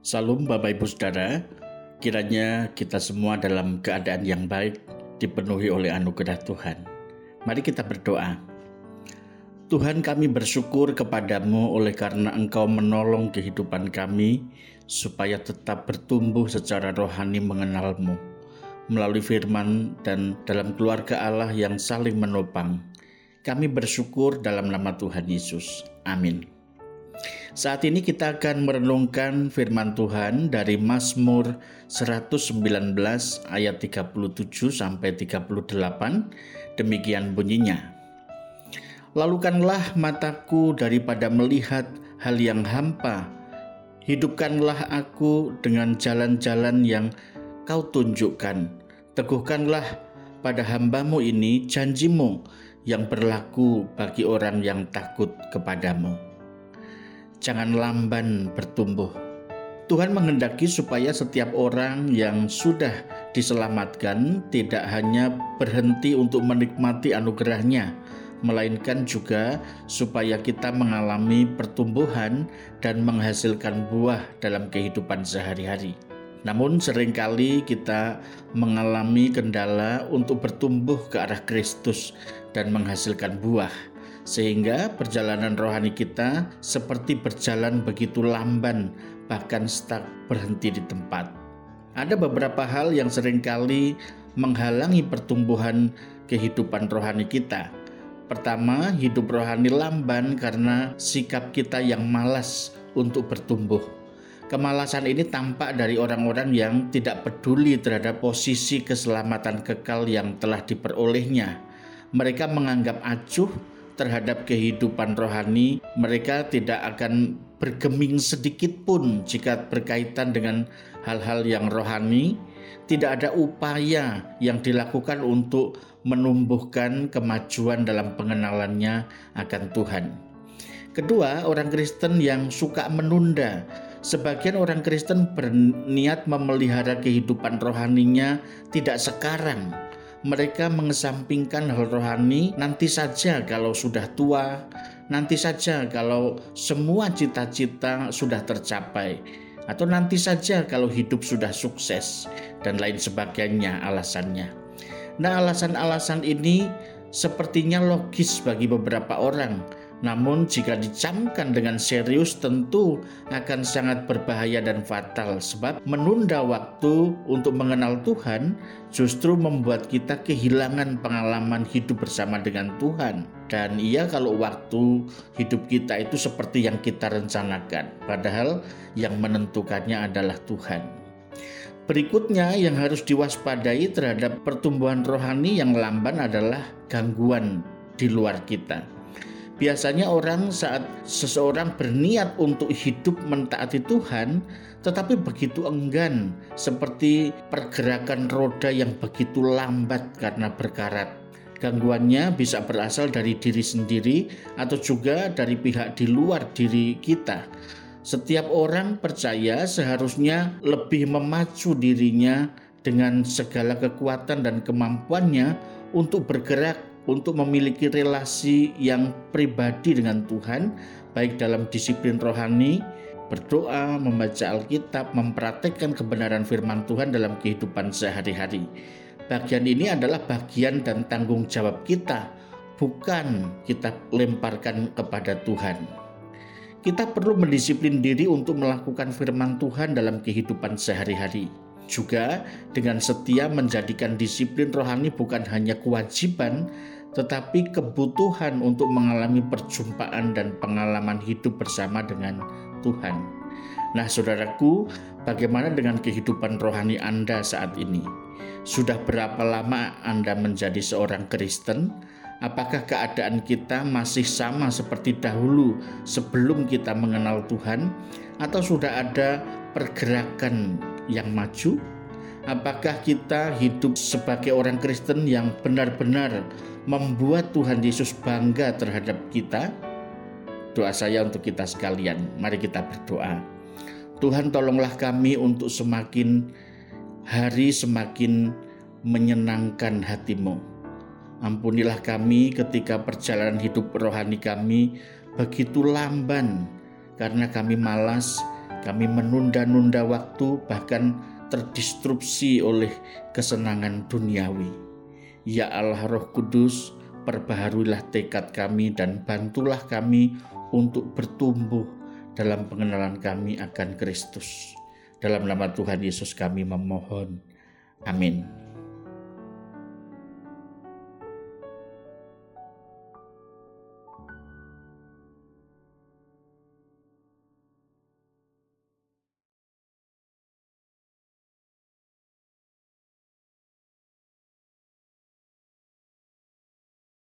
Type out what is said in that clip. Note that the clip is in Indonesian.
Salam Bapak Ibu Saudara, kiranya kita semua dalam keadaan yang baik dipenuhi oleh anugerah Tuhan. Mari kita berdoa. Tuhan kami bersyukur kepadamu oleh karena engkau menolong kehidupan kami supaya tetap bertumbuh secara rohani mengenalmu melalui firman dan dalam keluarga Allah yang saling menopang. Kami bersyukur dalam nama Tuhan Yesus. Amin. Saat ini kita akan merenungkan firman Tuhan dari Mazmur 119 ayat 37 sampai 38. Demikian bunyinya. Lalukanlah mataku daripada melihat hal yang hampa. Hidupkanlah aku dengan jalan-jalan yang kau tunjukkan. Teguhkanlah pada hambamu ini janjimu yang berlaku bagi orang yang takut kepadamu jangan lamban bertumbuh. Tuhan menghendaki supaya setiap orang yang sudah diselamatkan tidak hanya berhenti untuk menikmati anugerahnya, melainkan juga supaya kita mengalami pertumbuhan dan menghasilkan buah dalam kehidupan sehari-hari. Namun sering kali kita mengalami kendala untuk bertumbuh ke arah Kristus dan menghasilkan buah sehingga perjalanan rohani kita seperti berjalan begitu lamban, bahkan stuck berhenti di tempat. Ada beberapa hal yang sering kali menghalangi pertumbuhan kehidupan rohani kita. Pertama, hidup rohani lamban karena sikap kita yang malas untuk bertumbuh. Kemalasan ini tampak dari orang-orang yang tidak peduli terhadap posisi keselamatan kekal yang telah diperolehnya. Mereka menganggap acuh terhadap kehidupan rohani, mereka tidak akan bergeming sedikit pun jika berkaitan dengan hal-hal yang rohani. Tidak ada upaya yang dilakukan untuk menumbuhkan kemajuan dalam pengenalannya akan Tuhan. Kedua, orang Kristen yang suka menunda. Sebagian orang Kristen berniat memelihara kehidupan rohaninya tidak sekarang, mereka mengesampingkan hal rohani nanti saja kalau sudah tua, nanti saja kalau semua cita-cita sudah tercapai, atau nanti saja kalau hidup sudah sukses, dan lain sebagainya alasannya. Nah, alasan-alasan ini sepertinya logis bagi beberapa orang, namun jika dicamkan dengan serius tentu akan sangat berbahaya dan fatal sebab menunda waktu untuk mengenal Tuhan justru membuat kita kehilangan pengalaman hidup bersama dengan Tuhan. Dan iya kalau waktu hidup kita itu seperti yang kita rencanakan padahal yang menentukannya adalah Tuhan. Berikutnya yang harus diwaspadai terhadap pertumbuhan rohani yang lamban adalah gangguan di luar kita. Biasanya orang saat seseorang berniat untuk hidup mentaati Tuhan, tetapi begitu enggan, seperti pergerakan roda yang begitu lambat karena berkarat. Gangguannya bisa berasal dari diri sendiri atau juga dari pihak di luar diri kita. Setiap orang percaya seharusnya lebih memacu dirinya dengan segala kekuatan dan kemampuannya untuk bergerak untuk memiliki relasi yang pribadi dengan Tuhan, baik dalam disiplin rohani, berdoa, membaca Alkitab, mempraktekkan kebenaran firman Tuhan dalam kehidupan sehari-hari. Bagian ini adalah bagian dan tanggung jawab kita, bukan kita lemparkan kepada Tuhan. Kita perlu mendisiplin diri untuk melakukan firman Tuhan dalam kehidupan sehari-hari juga dengan setia menjadikan disiplin rohani bukan hanya kewajiban, tetapi kebutuhan untuk mengalami perjumpaan dan pengalaman hidup bersama dengan Tuhan. Nah, saudaraku, bagaimana dengan kehidupan rohani Anda saat ini? Sudah berapa lama Anda menjadi seorang Kristen? Apakah keadaan kita masih sama seperti dahulu sebelum kita mengenal Tuhan, atau sudah ada pergerakan yang maju? Apakah kita hidup sebagai orang Kristen yang benar-benar membuat Tuhan Yesus bangga terhadap kita? Doa saya untuk kita sekalian. Mari kita berdoa. Tuhan tolonglah kami untuk semakin hari semakin menyenangkan hatimu. Ampunilah kami ketika perjalanan hidup rohani kami begitu lamban karena kami malas Kami menunda-nunda waktu, bahkan terdistrupsi oleh kesenangan duniawi. Ya Allah Roh Kudus, perbaharuilah tekad kami dan bantulah kami untuk bertumbuh dalam pengenalan kami akan Kristus. Dalam nama Tuhan Yesus kami memohon. Amin.